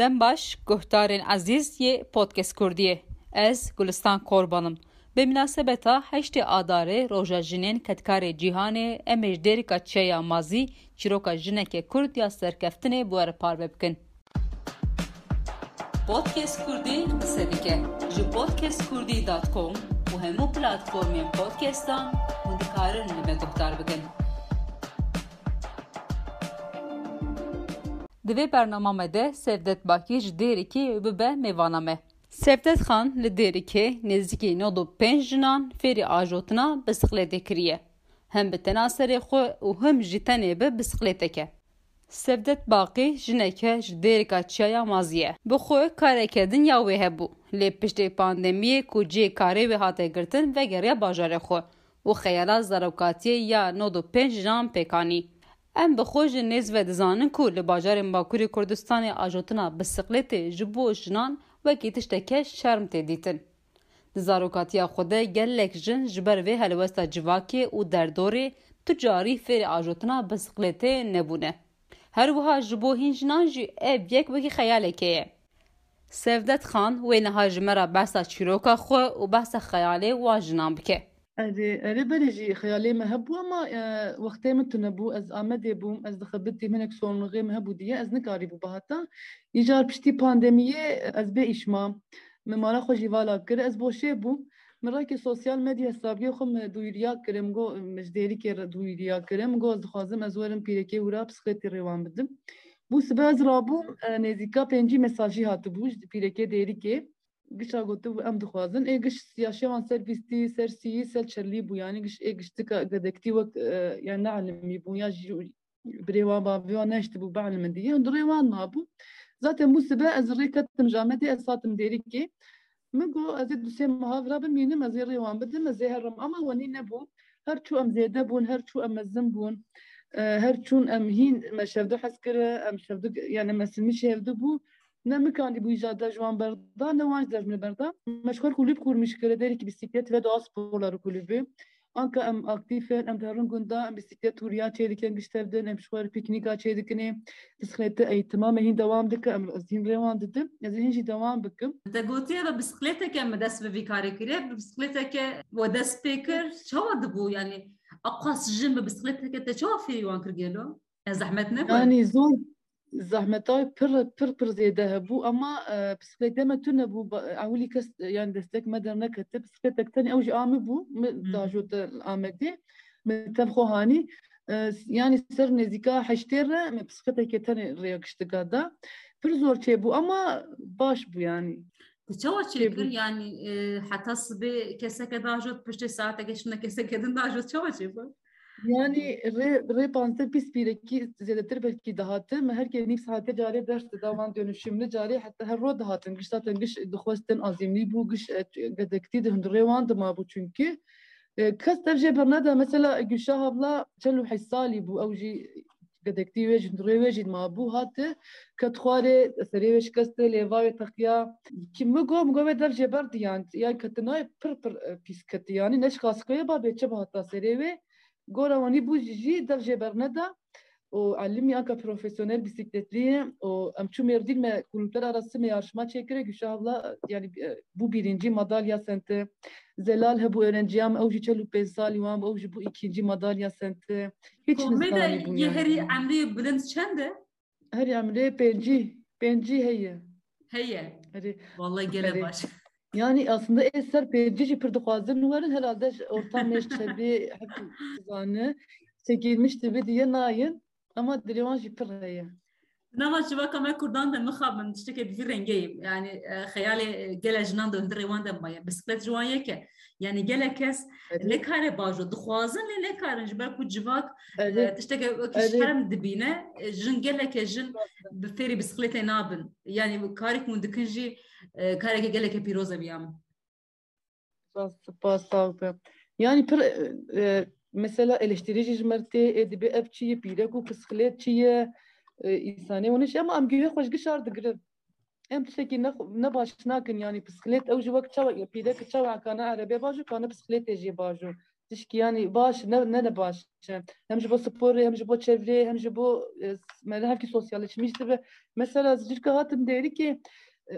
Dem baş guhdarên ezîz yê podcast Kurdiyê. Ez Gulistan Korbanım. Bi münasebeta heştê adarê roja jinên ketkarê cîhanê em ê ji dêrika çeya mazî çîroka jinekê Kurd ya serkeftinê bu ere parve bikin. Podcast Kurdî qise dike ji podcastkurdî.com û hemû platformên podcastan hûn dikarin li me guhdar bikin. Di vê bername de Sevdet Bakî ji Dêrikê bibe mêvana me. Sevdet Xan li Dêrikê nêzîkî nod û pênc jinan fêrî ajotina bisikletê kiriye. Hem bi tena serê xwe û him jî tenê bi bisikleteke. Sevdet Baqî jineke ji Dêrika Çiyaya mazî ye. Bi xwe kareke dinya wê hebû. Lê piştê pandemiyê ku cê karê wê hate girtin vegeriya bajarê xwe û xeyala zarokatiyê ya nod û pênc jinan pêkanî. Em bi xwe ji nêz ve dizanin ku li bajarên Bakurê Kurdistanê ajotina bisikletê ji bo jinan wekî tişteke şerm tê dîtin. Di zarokatiya xwe de gelek jin ji ber vê helwesta civakê û derdorê tu carî fêrê ajotina bisikletê nebûne. Her wiha ji bo hîn jinan jî ev yek wekî xeyalekê ye. Sevdet Xan wê niha ji me re behsa çîroka xwe û behsa xeyalê wan jinan bike. اري اري بلجي خيالي مهب وما وقت ما تنبو از آمده بوم از دخبتي منك سون غي مهب وديه از نكاري بو بهاتا يجار بشتي بانديمية از بي إشما ممالا خو جيوالا كر از بوشي بو من راكي سوسيال ميديا حسابي خو دويريا كرم جو مجديري كر دويريا كرم جو از خازم از ورم بيركي ورا بسخيتي روان بدم بو سبه از رابو نزيكا پنجي مساجي هاتو بوش بيركي ديري كي gişa gotu em dixwazin ê giş siyaşewan ser bîstî ser sîyî ser çerlî bû yanî giş ê giştika gedektî wek yan neelmî bû ya jî birê wan baviya neştî bû beelmin diye dirê wan mabû zaten bû sibe ez rê ketim jametê ez hatim derîkê min got ez ê du sê muhavira bimînim ez ê rê wan bidim ez ê herim ama wenî nebû her çû em zêde bûn her çû em mezin bûn her çûn em hîn me şevdû hez kire em şevdû yani me silmî şevdû bû نمیکانی بوی جاده جوان بردا نه وانج دجمه بردا مشکل کلیب kurmuş kere deri ki bisiklet ve doğa sporları kulübü Anka em aktifin em derun gunda em bisiklet turiya çeydiken giştevdin em şuar piknika çeydikini bisikleti eğitime mehin devam dike em azim revan dedim ez hinji devam bikim Te gotiye ve bisikleteke me dest ve vikare kire bisikleteke ve dest pekir çava dibu yani aqas jin be bisikleteke te çava feri wan kir gelo zahmet ne yani zor زحمتای پر پر پر زیده هبو اما بسکلیت ما تو نبو اولی کس یعنی دستک ما در نکته بسکلیت تاني اوج آمي بو داجوت آمدي متفخو هاني yani ser nezika heştere me psikete tane reakştıga da bir zor şey bu ama baş bu yani تشوى تشيكر يعني حتى صبي كسك داجوت بشتي ساعة كشنا كسك دن داجوت تشوى تشيكر Yani re, re panser pis bireki zedetir belki dahatım. Herkes nif saate cari ders davan dönüşümlü cari hatta her ro dahatın. Gış zaten gış duhvastin azimli bu gış gedekti de hündüre vandı ma bu çünkü. Kas tercih bernada mesela Gülşah abla çelu hissali bu evci gedekti ve hündüre ve ma bu hatı katxare seri ve şikaste leva ve takya kim mi gom gome derce berdi yani yani katına pır pır pis katı yani neş kaskaya ba beçe hatta seri ve Gora wani bû jî dev jê berneda û elîmî anka profesyonel bisikletliyê û em çû merdîn me kulüpler arası me yarışma çêkire Gülşah abla yani bû birincî madalya sente. Zelal hebû öğrenciyam ew jî çel û pênc salî wan ew jî bû îkincî madalya sente. Hiç nizanî bûn herî emrê bilind çend e? Herî emrê pêncî pêncî heye. Heye. Vallahi gele baş Yani aslında eser pir dixwazin werin herhalde ortam meştebi hep zanı çekilmişti bir diye nayın ama dilêwan jî pir heye. Nava civaka me Kurdan de mixabin tiştekê bivî rengeyim. Yani xeyalê gelek jinan de hundirê wan de maye bisiklet ji wan yeke. Yani gelek kes lê kare bajo. Dixwazin lê lê karin ji ber ku civak tiştekê wekî şerm dibîne jin geleke jin bi fêrî bisikletê nabin. Yani karek hûn dikin jî kareke geleke pîroz biyam. Spas sağ Yani pir mesela eleştirici jmertê edibi ev çiye pîrek û bisiklet çiye îsanê hûn ama em güve xweş gişar digirin. Em tiştekî ne baş nakin yani bisiklet ew ji wek çawa pîrek çawa kana erebê bajo kana bisikletê jî bajo. Tişki yani baş ne ne de baş. Hem ji bo sporê hem ji bo çevreyê hem ji bo me hevkî sosyalleşmiştir ve mesela zicirka hatim değeri ki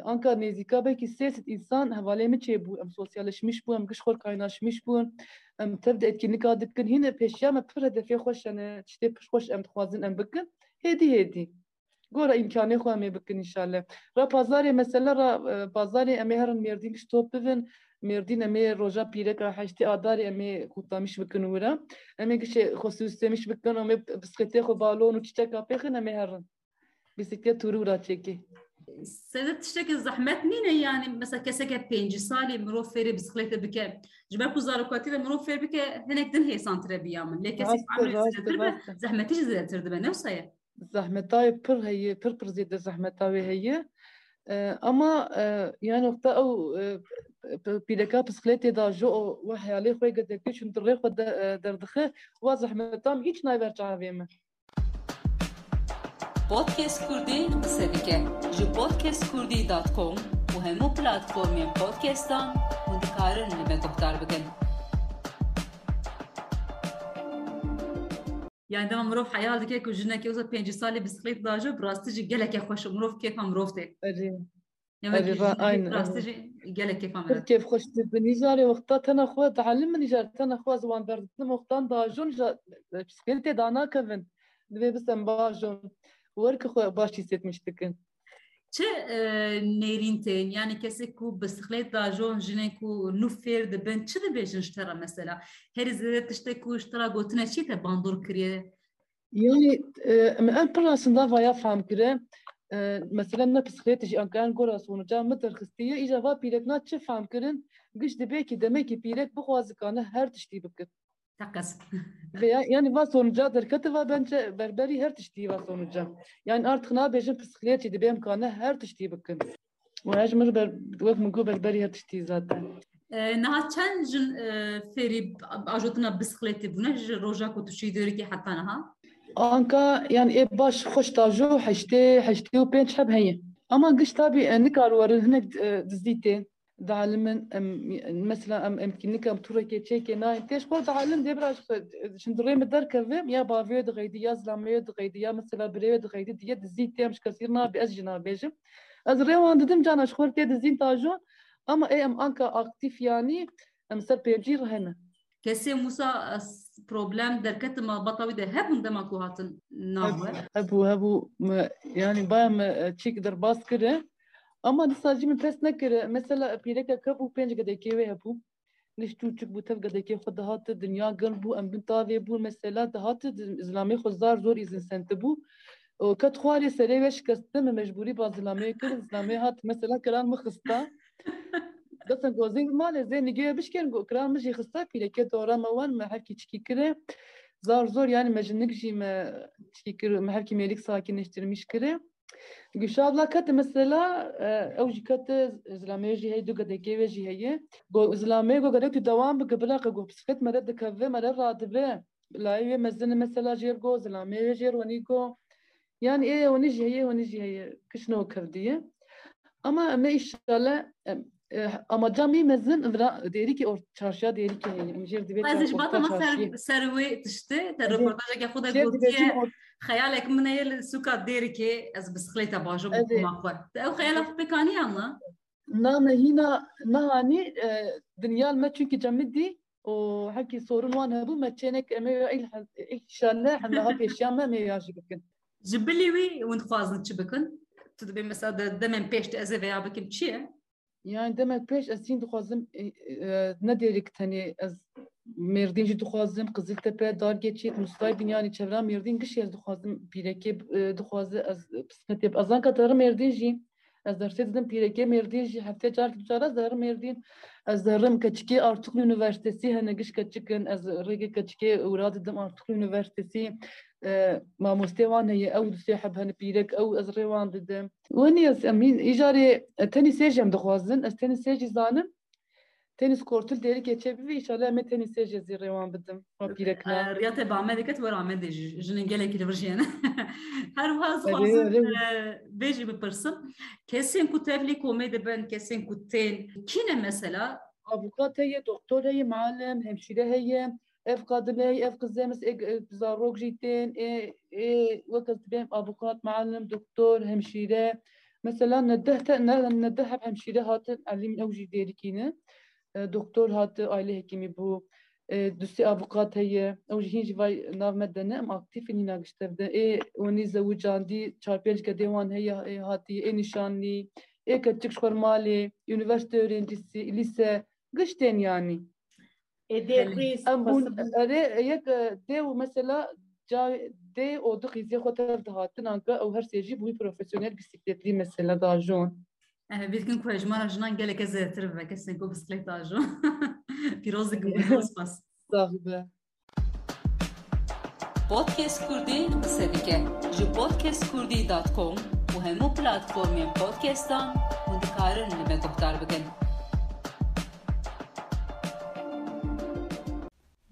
Anka nezika belki sesit insan hevalê min çêbû em sosyalleşmiş bû em gişxor kaynaşmış bûn em tev de etkinlika dikin hîne pêşiya me pir hedefê xweş hene tiştê pir xweş em dixwazin em bikin hêdî hêdî Gora imkanê xwe em ê bikin inşallah. Ra pazarê mesela ra pazarê em ê herin mêrdîn giş top bivin مردین امی روزا پیره که هشتی آداری امی کوتامیش بکن ورا امی کش خصوصیش بکن امی بسکته خو بالون و چیچک اپیخن امی هرن bisiklet turu ura çeki. Sedet tiştekî zehmet nîne yani mesela keseke pêncî salî mirov fêrê bisikletê bike ji ber ku zarokatî de mirov fêr bike hinek din hêsan tire min lê kesî amrê be zehmetî jî zêdetir dibe زحمتاي بر هي بر بر زيد زحمتاوي هي اما يعني وقتا أو بيدكا بسكليتي دا جو وحي علي خوي قد كيش نطري خو دردخه وزحمتام هيك نايبر تعابيمه بودكاست كردي قصه جو بودكاست كردي دات كوم وهمو بلاتفورمين بودكاستان ودكارن لبه دكتار بكن yani dema mirov heyal dike ku jinekê wisa pêncî salê bisiklet dajo bi rastî jî gelekê xweş mirov kêfa mirov tê rastî jî gelek kêfa me kêf xweş bi nîjarê wexta tena xwe tehelim min nîjar tena xwe ziwan berditin wextan dajon bisikletê da nakevin divê bisem bajon ورك خو باش hissetmiştik. Çi nêrîn tên yani kesek ku bisiklet da jon jinê ku nû fêr dibin çi dibêjin ji te re mesela? Herî zêde tiştek ku ji te re gotine çî te bandor kiriye? Yani em pir aslında vaya fehm kire. Mesela ne bisiklet jî ankayan gora sonuca me derxistiye îja va pîrekna çi fehm kirin? Giş dibe ki demek ki pîrek bixwazikane her tiştî bikin. Takas. Veya yani va sonuca derketi va bence berberi her tiştiği va sonuca. Yani artık ne bejim psikolojiydi benim kanı her tiştiği bakın. Ve hecmir ber vek mungu berberi her tiştiği zaten. Naha çend jin feri ajotuna bisikleti buna ji roja ku tu şidiri ki hatta naha? Anka yani e baş hoş tajo heşte heşte u penç hep heye. Ama gış tabi nikar var hnek dizdite. دعلمن مثلا ام امكنك ام توركي تشيكي ناي تيش قول دعلم دي براش شندري مدر كذب يا بافيو دغيدي يا زلاميو دغيدي يا مثلا بريو دغيدي دي دزي تيمش كثيرنا بأسجنا بيجم از ريوان ددم جانا شخور تي دزين تاجون اما اي ام انكا اكتيف يعني ام سر بيجير هنا كسي موسى بروبلم دركت ما بطوي ده هبون دما كو هاتن ناوه هبو هبو يعني بايم تشيك درباس كده ama sadece min pes nekir. Mesela pîreka kev û pênc gedekê wê hebû. Liş çûçik bû tev gedekê xwe dihate dinya gil bû em bin tavê bû mesela dihate zilamê xwe zar zor îzin sente bû. Ket xwarê serê wê şikestin me mecbûrî ba zilamê kir. Zilamê hat mesela kiran min xista. Desen gozên malê zê nigê bişkin got kiran min jî xista pîreke dora me wan me hevkî çikî kire. Zar zor yani mejinnik jî me çikî kir me hevkî mêlik sakinleştirmiş kire. Güşabla kat mesela ew jî kat zilamê jî heye du gedekê wê jî heye got zilamê got gerek tu dewam bike bilaqe got bisiklet mere dikeve mere radibe layê wê mezin mesela jêr got zilamê wê jêr wenî got yani ê wenî jî heye wenî jî heye kişno ama ê inşallah ama camî mezin vira derîkî or çarşıya derîkî heye em jêr divê Ez ji batama ser wê tiştê te xwe de gotiye خيالك من هي السوكا ديركي از بسخليتا باجو بكما او خيالك بكاني الله نعم هنا نهاني دنيا ما çünkü جمدي وحكي صورون وان هبو ما تشينك اما ان شاء الله حنا هابي اشياء ما يعجبكن جبلي وي وين خوازن تشبكن تدبي مثلا دمن بيش تأذي veya بكم تشي يعني دمن بيش اسين دخوازم نديرك تاني از مردین Merdin jî dixwazim Qiziltepe, Dargechê, Mustaî Binyanî, çevra Merdin giş yez dixwazim pîrekê dixwaze ez pismetê ez anka darim Merdin jî ez dersê didim pîrekê Merdin jî heftê çar ki çar ez derim Merdin ez derim keçikê Artuklu Üniversitesî hene giş keçikin ez rêgê keçikê wira didim Artuklu Üniversitesî mamoste wan heye ew du sêheb hene pîrek ew ez rê wan didim. Wenê ez emîn îjarê tenî sêj em tenis kortul deri geçebilir inşallah me tenise jezi rewan bidim pirekna riyate ba me diket wera me de jinin gelek li virjiyene her waz bêjî bipirsin kesên ku tevlî komê dibin kesên ku tên kîne mesela افوکات هي دكتور هي معلم همشيره هي اف قادم هي اف قزامس بزاروك جيتين اي اي وقت بين افوكات معلم دكتور همشيره مثلا ندهت ندهب همشيره هات علم اوجي ديركينه دكتور هات aile hekimi bu دوسي افوكات هي او جهين جواي ناف مدنا ام اكتيف اني ناقشتر اي وني زوجان دي چارپيج كديوان هي هاتي اي نشاني اي كتك شكر مالي يونيفرسيتي öğrencisi lise قشتين يعني يك ديو مثلا جا دي او دو خيزي خوتر دهاتن انكا او هر سيجي بوي بروفيسيونيل بيسيكليتلي مثلا داجون Vîtin ku hejmara jinan gelekê zêtir bibe kesên ku bisiklet ajin pîrozek spas. Podcast Kurdî qise dike ji podcastkurdî.com û hemû platformên podcastan hûn dikarin li me guhdar bikin.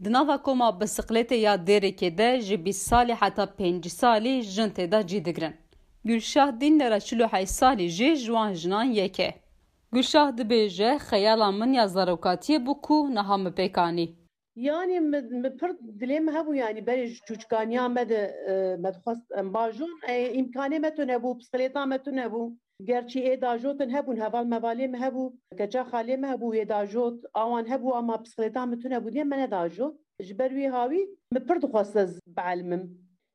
Di nava koma bisikletê ya derekê de ji bîst salî heta pêncî salî jin. Gülşah dînlera çil û heyş salî jê ji wan jinan yek e. Gülşah dibêje xeyala min ya zarokatiyê bû ku niha me pêkanî. Yani me pir dilê me hebû yani berê ji çûçkaniya me de me dixwast em bajon îmkanê me tune hebû piskilêta me tune hebû gerçî ê dajotin hebûn heval mevalê me hebû keça xalê me hebû ê dajot awan hebû ama piskilêta me tune hebû diye me nedajot ji ber wî hawî me pir dixwast ez bielmim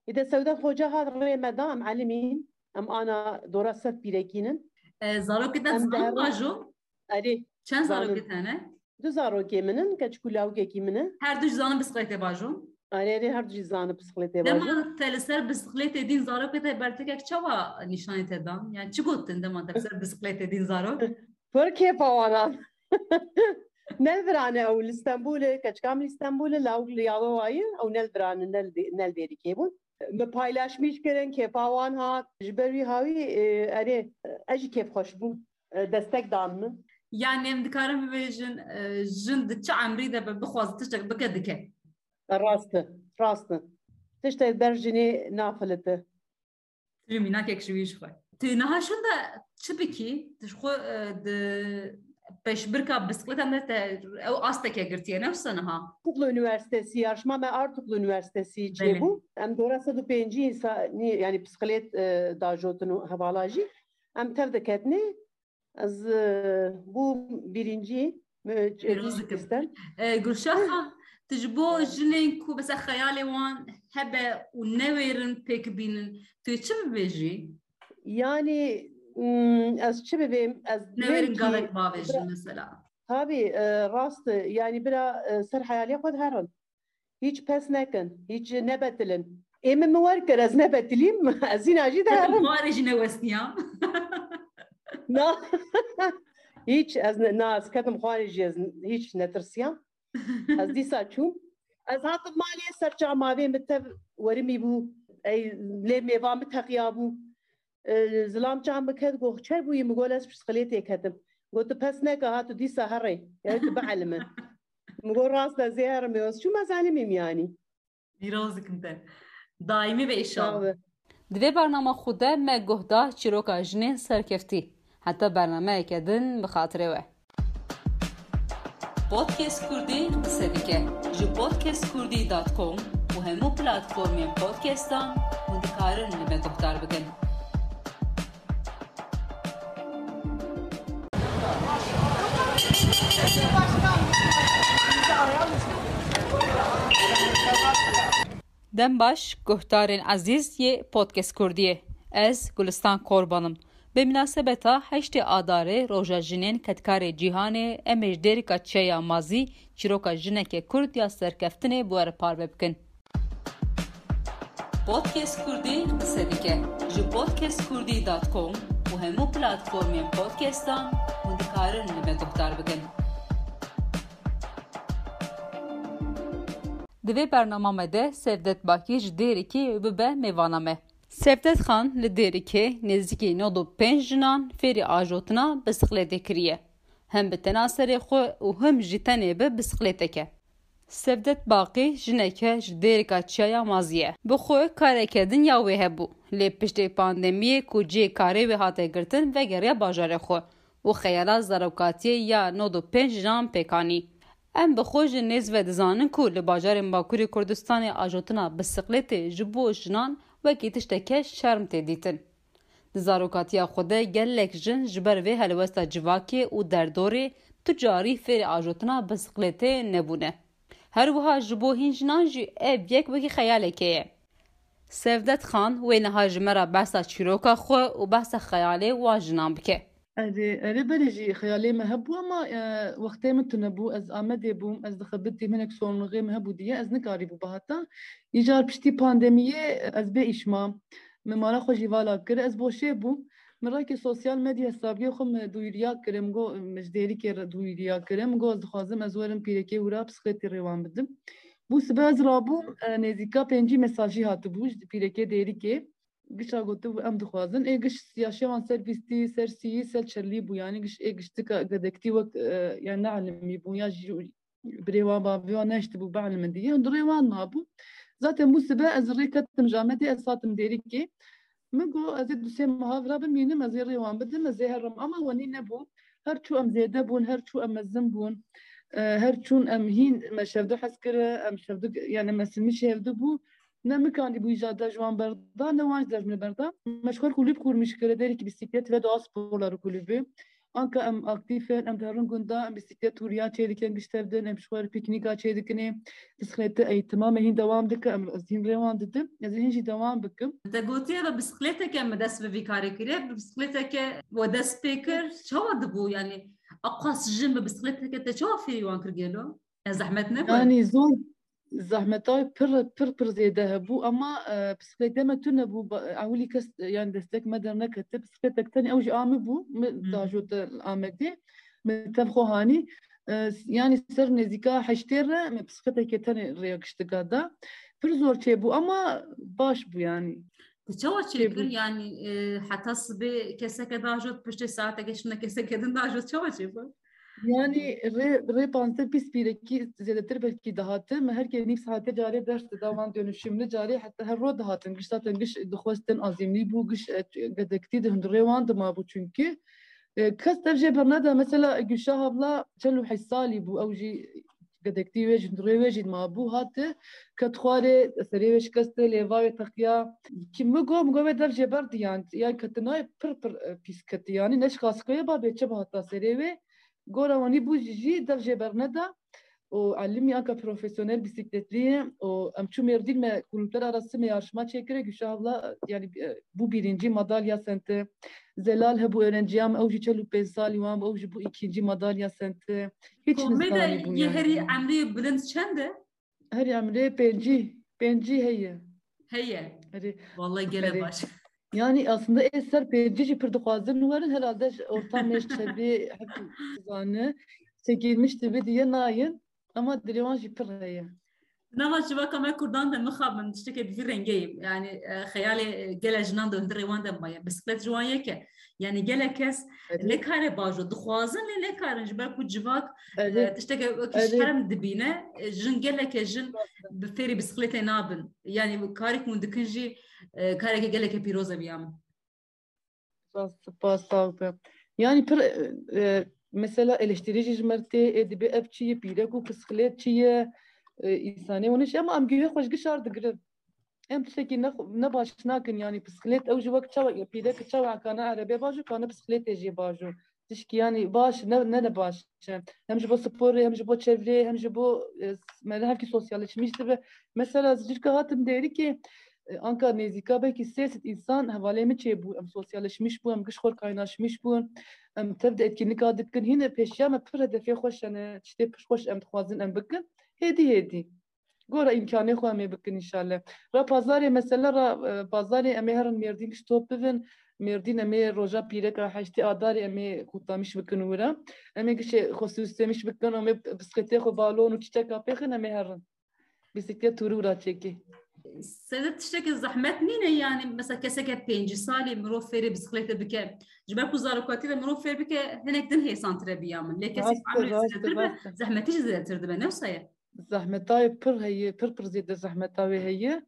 ê de sewda xoca hat rê me da em elimîn em ana dora sed pîrekînin zarokê ziman bajo erê çend zarokê tane Du zarokê min in keçikû lawgekî min e her du ji zanin bisikletê bajon erê her du jî zanin bisikletê Dema te li ser bisikletê dîn zarokê te bertekek çawa nîşanê te dan yani çi gotin dema te li ser bisikletê dîn zarok Pir kêfa wanan Nelvirane ew li Stenbolê keçikam li Stenbolê law li Yalowayê ew nelvirane nel derîkê bûn bi paylaşmış kirin kêfa wan hat ji ber wî hawî erê ez jî kêf xweş bûm destek dan min. Yani em dikarin bibêjin jin di çi emrî de bixwaz tiştek bike dike. Rast e rast e tiştek ber jinê nafilite mînakek ji wî ji xwe. Tu niha şin de çi bikî? Tu ji xwe di peşbirka bisikleta me te ew asteke girtiye nefsa niha Kuklu Üniversitesi yarışma me Artuklu Üniversitesi çêbû em dora sed û pêncî yani bisiklet dajotin û hevala jî em tev diketine ez bû birincî istem Gulşah Tu ji bo jinên ku besa xeyalê wan hebe û newêrin pêk bînin tu çi bibêjî از چه ببیم؟ از نویرین گلک باویشن مثلا طبی راست یعنی برا سر حیالی خود هران هیچ پس نکن، هیچ نبتلن ایم موار کر از نبتلیم از این عجید هران ایم مواری جی نوستنیا نا هیچ از نا از کتم خواری جی از هیچ نترسیا از دیسا چون از هاتف مالی سرچا ماویم بتا وریمی بو ای لیمی وامت حقیابو zilam çan biket goh çer bûyî min gol ez psikolêtê ketim got tu pes neke hatu dîsa herê ya tu bielmin min got rast ez ê herim ez çû me zalimîm yanî Pîrozikim te daimî ve îşal Divê bernama xwe de me guhda çîroka jinên serkeftî. Heta bernameyeke din bi xatirê we. Podcast Kurdî qise dike ji podcastkurdî.com û hemû platformên podcastan hûn dikarin li me guhdar bikin. Dem baş guhdarên ezîz yê podcast Kurdiyê. Ez Gulistan Korbanım. Bi münasebeta heştê adarê roja jinên ketkarê cîhanê em ê ji derîka çeya mazî çîroka jinekê Kurd ya serkeftinê bi we re parve ji podcastkurdî.com û hemû platformên podcastan hûn dikarin li me guhdar bikin. Di vê bernama me de Sevdet ji Xan li Dêrikê nêzîkî nod û pênc jinan fêrî ajotina bisikletê. Hem bi tenaserê xwe û him jî tenê bi bisikleteke. Sevdet Baqî jineke ji Dêrika Çiyaya mazî ye. Bi xwe kareke dinya wê hebû. Lê piştê pandemiyê ku cê karê wê hate girtin vegeriya bajarê xwe û xeyala zarokatiyê ya nod û pênc jan pêkanî. Em bi xwe ji nêz ve dizanin ku li bajarên Bakurê Kurdistanê ajotina bisikletê ji bo jinan wekî tişteke şerm tê dîtin. Di zarokatiya xwe de gelek jin ji ber vê helwesta civakê û derdorê tu carî fêrê ajotina bisikletê nebûne. هر وها جبو هنجنان جی اب یک وکی خیاله که. سفدت خان و نها جمرا بسا چیروکا خو و بسا خیاله واجنان بکه. اره، اره ادي ربري جي خيالي مهبو وما أه من متنبو از امدي بوم از دخبتي منك سونغي مهبو دي از نكاري بو بهاتا يجار بشتي بانديميه از بي اشما ممارا خو جيوالا كر از بوشه بو من راكي سوسيال ميديا حسابي خم دويريا كرم جو مجديري كر دويريا كرم جو از خازم از ورم بيركي ورا بسخيتي روان بدم بو سباز رابو نزيكا بنجي مساجي هاتو بوش بيركي ديري كي gişa gotu em dixwazin ê giş siyaşewan ser bîstî ser siyî ser çerlî bû yanî giş ê giştika gedektî wek yani neelimî bû ya jî birê wan bavê wan neştî bû beelimî diye dirê wan mabû zaten bû sibe ez rê ketim jamedê ez hatim derîkê min got ez ê dusê muhavira bimînim ez ê rê wan bidim ez ê herim ama wenî nebû her çû em zêde bûn her çû em mezin bûn her çûn em hîn me şevde hez kire em şevde yani me silmî şevde bû ne mikanî bû îjada ji wan berda ne ji dermî berda meşxwar kulüp kurmuş kire derîkî bisiklet ve doğa sporları kulübü Anka em aktifin em derun gunda em bisiklet turiya çêdikin giştevdin em şwar piknika çêdikinê bisiklete eğitima me hîn devam dike em ez hîn rêwan didim ez hîn jî devam bikim Te gotiye ve bisikleteke me dest bi vî karê kiriye bisikleteke we dest pê kir çawa dibû yani aqas jin bi bisikleteke te çawa fêrî wan kir gelo ez zehmet nebû yani zor زحمتای پر پر پر زیاده هبو اما بسکلیت ما تو نبو اولی کس yani destek ما در نکته بسکلیت تاني اوجي عامي بو داجوت الامدي متفخو هاني yani ser nezika heştere psikolojik tane reakştıga da bir zor şey bu ama baş bu yani. Çava çekir yani hatta sıbe keseke dajot pişte saate geçinde keseke dajot çava çekir. Re panse pis pireki ziyadadır belki dahatı. Her kelim saate cari ders davan dönüşümlü cari. Hatta her ro dahatın giş zaten giş duhvastin azimli bu giş gedekti de hündür revan ma bu çünkü. Kas tercih bernada mesela Gülşah abla çelu hissali bu evci gedekti ve hündür ve ma bu hatı. Katxare seri ve şikaste leva ve takya. Kim mi go go ve berdi yani yani katına pır pır pis katı yani. Neş kaskaya ba beçe jî dev jê berneda û elîmî anka profesyonel bisikletliyê û em çû mêrdîn me kulüpler arası me yarışma çêkire Gülşah abla yani bû birincî madalya sente Zelal hebû öğrenciyam ew jî çel û pênc salî wan ew jî bû ikincî madalya sente hiç nizanî bûn ye herî emrê bilind çend e? Herî emrê pêncî pêncî heye heye Vallahi gele baş. Yani aslında eser peyirci pır dixwazin werin herhalde ortam meştebi hep zanı çekilmişti bir diye nayin ama dilêwan jî pir heye. Nava civaka me Kurdan de mixabin tiştekê bi vî rengeyî yani xeyalê gele jinan de hundirê wan de maye bisiklet ji wan yeke yani gelek kes lê kare bajo. Dixwazin lê lê karin ji. Ber ku civak tiştekê şerm dibîne jin geleke jin bi fêrî bisikletê nabin. Yani karek hûn dikin jî kareke geleke pîroz bîya min Spas sağ Yani pir mesela eleştirici jmertê edibi ev çi ye pîrek û bisiklet çi ye îsanê hûn ji ama em gihê xweş gişar digirin em tiştekî ne baş nakin yani bisiklet ew ji wek çawa pîrek çawa kana erebê baş û kana bisikletê jî baş û tişkî yani baş ne ne ne baş hem ji bo sporê hem ji bo çevrê hem ji bo me hevkî sosyalleşmiş dibe. Mesela zicirka hatim derî ki Anka nezika belki siyaset insan havalemi çe bu em sosyalleşmiş bu em gışkor kaynaşmış bu em tevde etkinlik adıkın yine peşya me pır hedefe hoş yani işte pış hoş em dixwazin em bikin hedi hedi Gora imkanı xwe em ê bikin inşallah. Ra pazarê mesela ra pazarê em ê herin mêrdîn giş top bivin mêrdîn em ê roja pîreka heştê adarê em ê kutamiş bikin wira. Em ê gişê xwe süslemiş bikin em ê bisikletê xwe balon û çîçeka pêxin em ê herin. Bisiklet turû ra çêkî. سەدە تشتێکی زەحمەت نینە ینی مەسە کەسێکە پێنج سالی مرۆ فێری بسکلێتە بکە جبەر و زارکاتی لە مرۆ فێر بکە هەنێک دن هێسانترە بیا من لێ کەسی زەحمەتیش زیاتر دەبێ نەوسایە زحمتاي بر هي پر بر زيد زحمتاوي هی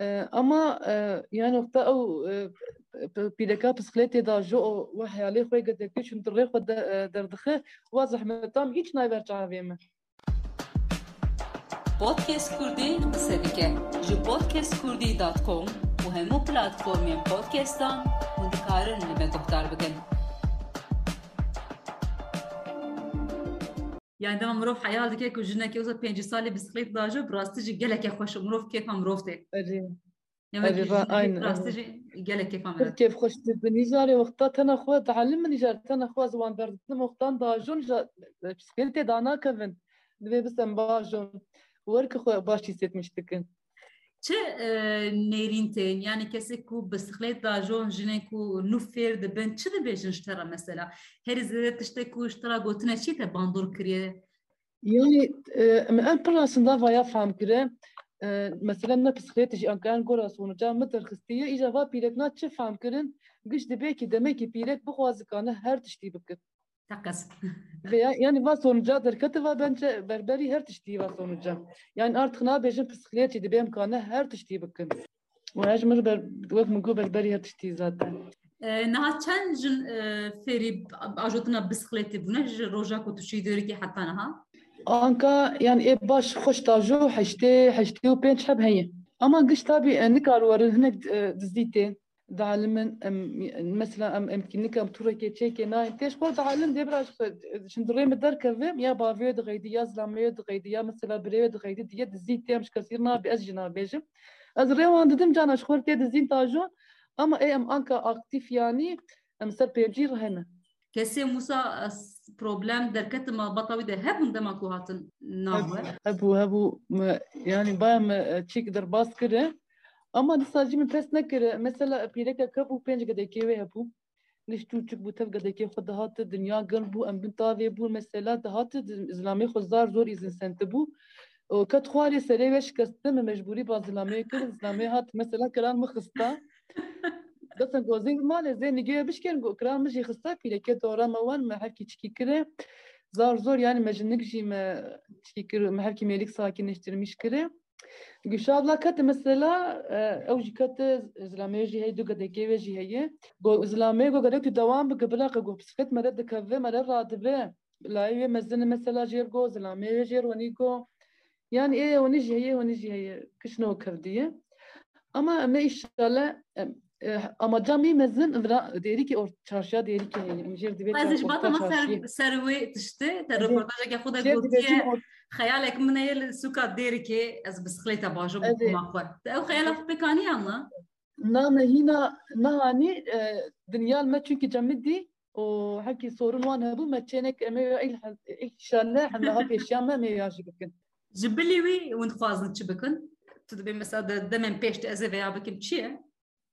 اما يعني وقتا أو بيدكا بسخليتي دا جو وحي علي خوي قد كيش ندري خو دردخه واضح متام هیچ نایبر چاوی من بودكاست كردي قصة ديكه جو بودكاست كردي دات كوم و همو بلاتفورمين بودكاستان و دكارن لما دكتار بكن Yani dema mirov hayal dike ku jinekê wisa pêncî salê bisiklet diaje bi rastî jî gelekê xweş e mirov kêfa mirov tê. Rastî jî gelek kêfa mirov. Kêf xweş bi nîjarê wexta tena xwe tehelim nîjar tena xwe ziwan berditin wextan diajon bisikletê da nakevin. Divê bisem bajon. Wer ki xwe baş hîsetmiş. Çi nêrîn tên yani kesê ku bisiklet dajon jinê ku nû fêr dibin çi dibêjin ji te re mesela? Herî zêde tiştek ku ji te re gotine çî te bandor kiriye? Yani em pir aslında vaya fam kire. Mesela ne bisiklet jî ankan gora sonuca mı terxistiye îja va pîrekna çi fam kirin? Giş dibe ki demek ki pîrek bixwazikane her tiştî bikin. Teqes Veya yani va sonuca derketi va bence berberi her tiştî va sonuca. Yani artık ne bejin bisiklet dibe imkanı her tiştî bikin. Ve ejmer ber min got berberi her tiştî zaten. niha çend jin fêrî ajotina bisikletê bûne ji roja ku tu çî dêrikê heta niha Anka yani e baş hoş tajo heşte heşte u penç heb heye. Ama gış tabi nikar warin hinek dizîtê dalimin mesela em emkinlik em tureke çeke na teş xwe dalim de biraz şimdi rême derkevim ya bavê diğeydi ya zlamê diğeydi ya mesela birê diğeydi diye dizîtê em şkasîr na ez jina bêjim. Ez rêwan didim cana ji xwe tê dizîn tajo ama e em anka aktif yani em ser pêncî rihene. kesê Musa problem derketin malbata wî de hebûn dema ku hatin navwe Hebû hebû yani baya me çêk derbas kire ama dîsa jî min pes nekire mesela pîreka kebû pênc gedekê wê hebû Liş çûçik bû tev gedekê xwe dihate dinya gil bû em bin tavê bû mesela dihate zilamê xwe zar zor îzin sente bû ket xwarê serê ve şikestin me mecburî ba zilamê kir zilamê hat mesela kiran min xista Desen gozên malê zê nigê bişkerin kiran min jî xista pîreke dora me wan me hevkî çikî kire. Zar zor yani mejinnik jî me çikî kir me hevkî mêlik sakinleştirmiş kire Güşavla kat mesela ew jî kat zilamê jî heye du gedekê wê jî heye got zilamê got gedek tu dewam bike bila qe got bisiklet mere dikeve mere radibe layê wê mezin mesela jêr got zilamê wê jêr wenî got yani ê wenî jî heye wenî jî heye kişno kevdiye ama me inşallah amaca mî mezin derî ki or çarşıya derî ki heye jêr dibe Ez ji bata me ser ser wê tiştê te reportajeke xwe de gotiye xeyalek min heye li sûka dêrikê ez bisikleta bajom Evet. bikuma xwe te ew xeyala xwe pêkaniyan la نامه هنا نهاني دنيا ما تشوكي جمدي وحكي صورون وان هبو ما تشينك امي ان شاء الله حنا هابي اشياء ما مي ياجي بكن ji bilî wî hûn dixwazin çi bikin tu dibê mesela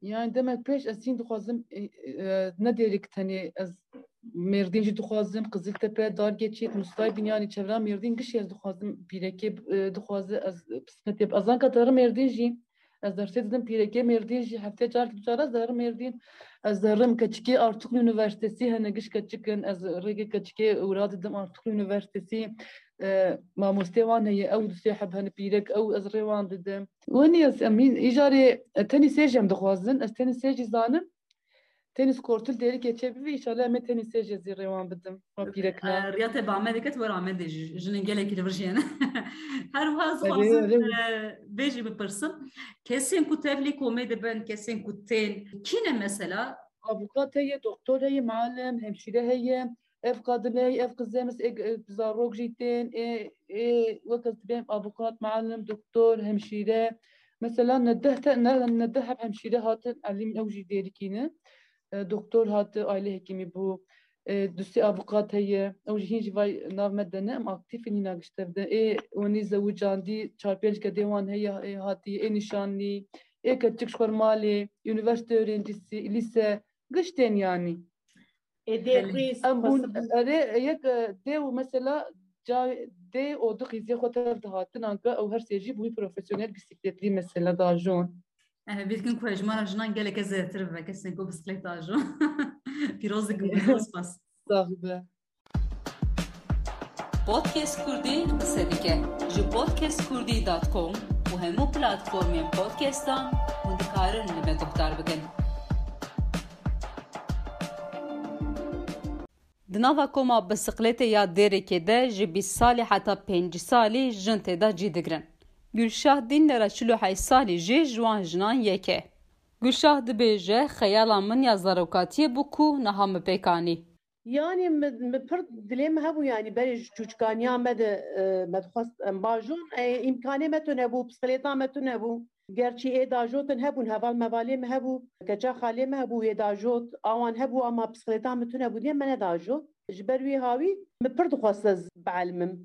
yani demek pêş ez hîn dixwazim nederîktenê ez mêrdîn jî dixwazim Qiziltepe dargê çêt Mustay Binyanî çevra mêrdîn gişê ez dixwazim pîrekê dixwaze ez pismetê ezan qetarı mêrdîn jî ez dersê didim pîrekê mêrdîn jî heftê cark ducar ez derim mêrdîn ez rım keçikê Artuklu Üniversitesî henegişt keçikin ez rêgê keçikê wra didim Artuklu Üniversitesî mamostê wan heye ew dusê heb hene pîrek ew ez rê wan didim. Wenî ez em îjarê e, tenî sêj em dixwazin ez tenî sêjî zanim دێریکێ چێبی ئیشالە ئەمە تەنی سێژێ زی ڕێوان بدەم پیرەکە rêya te bi Amedê ket were Amedê jî jinên gelekî li vir jiyene her wiha Evet, dixwazim evet. bê jî bipirsim kesên ku tevlî komê dibin kesên ku tên kîne mesela avukat heye doktor heye malim hemşire heye ev kadın heye ev kızımız zarok jiten e e vakit benim avukat malim doktor hemşire mesela nedah nedah hep hemşire hatın alim evji derikine doktor hatı aile hekimi bu دوستی avukat heye ew jî hin jî vay nav me de ne em aktif in nagiştevde ê wanî zewicandî çar pênc kedê wan heye ê hatiye ê nîşanî ê keçik xwar malê üniversite öğrencisi lise giştên yani Edebris, em bûn erê yek dê û mesela ca dê û du qîzê xwe tev dihatin anka ew her sê jî bûî profesyonel bisikletlî mesela dajon Vîtin ku hejmara jinan geleke zêtir bibe kesên ku bisikletka jin pîrozê spas. Sahibe. Podcast Kurdî qise dike ji podcastkurdî.com û hemû platformên podcastan hûn dikarin li me guhdar bikin. Di nava koma bisikletê ya dereke de ji bîst salê heta pêncî salî jin têda cî digirin. گلشاه دین در چلو های سالی جه جوان جنان یکه. گلشاه دی بیجه خیال من یا زروکاتی بکو نها مپکانی. یعنی مپر دلی مهبو یعنی بری چوچکانی آمد مدخواست باجون امکانی متو نبو پسکلیتا متو نبو. گرچی ای داجوتن هبون هفال موالی مهبو گچا خالی مهبو ای داجوت آوان هبو اما پسکلیتا متو نبو دیم من داجوت. جبروی هاوی مپر دخواست بعلمم.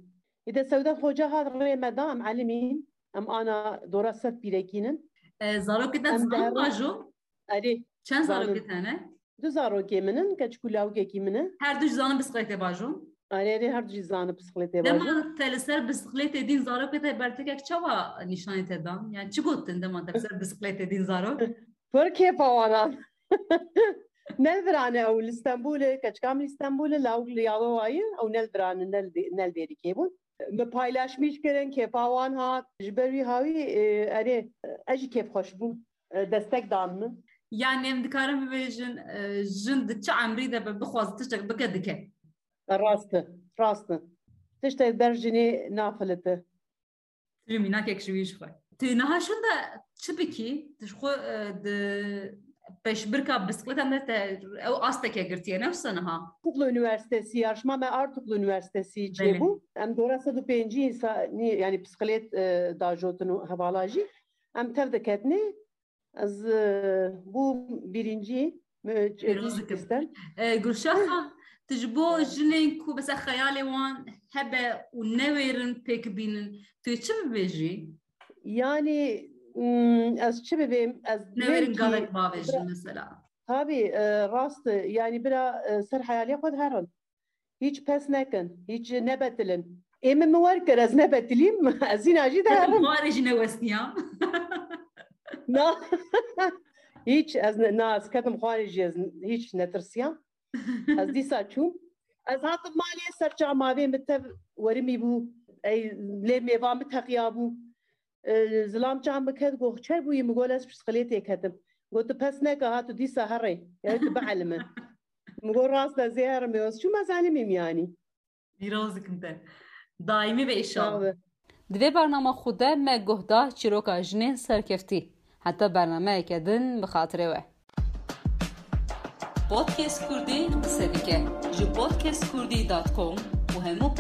ایده سودت خوجه ها ری مدام علمین. Em ana dora sed pîrekînin Zarokê te zanin bajo? erê Çend Zanim. zarokê tene? du zarokê min in keçikû lawkekî min in Her du ji zanin bisikletê bajo? erê erê her du jî zanin piskilêtê bajon Dema te li ser bisikletê dîn zarokê te bertekek çawa nîşanê te dan? Yani çi gotin dema te li ser bisikletê dîn zarok? Pir kêfa wanan Nelvirane ew li Stenbolê keçika min Stenbolê law li Yalovayê ew nelvirane nel nel derî kêbûn Me paylaşmış kirin kêfa wan hat ji ber wî hawî erê ez jî kêf xweş bûm destek dan min Yani em dikarin bibêjin e, jin di çi emrî de be bixwaz tiştek bike dike. rast e rast e tiştek ber jinê nafilite Tû mînakek ji wî ji xwe. Tu niha şûn de di peşbirka bisikleta me te ew asteke girtiye newsa niha. Artuklu Üniversitesi yarışma me Artuklu Üniversitesi Bele. çêbû em dora sed û pêncî însanî yani psikolêt dajotin û hevala jî em tev diketine ez e, bû birincî Pîroz dikim. istem E, Gülşaha tu ji bo jinên ku mesela xeyalê wan hebe û newêrin pêk bînin tu çi bibêjî? yani mm, ez çi bibêm ez Newêrin belkî- gavek bavêjin mesela. Tabii e, rast e, yani bira e, ser hayaliye xwe herin hiç pes nekin hiç nebetilin Êmin min werkir ez nebetilîm ez îna jî de Herim herim xwarê jî newestiya. Na hiç ez ne- na ez ketim xwarê jî ez hiç netirsiya ez dîsa çûm ez hatim malê serça mavê min tev werimî bû ey lê mêva min teqiya bû E, zilam çam biket gox çer bûyî min gol ez pişxilêtê ketim gotu pes neke hatu dîsa herê yani tu beelime min got rast ez ê herim ê ez çûm ez elîmîm yani Pîroz dikim te. Daimî ve inşallah. Çawe. Di vê bername xwe de me guhda çîroka jinên serkeftî. Heta bernameyeke din bi xatirê we. Podcast Kurdî qise dike ji podcastkurdî.com û hemû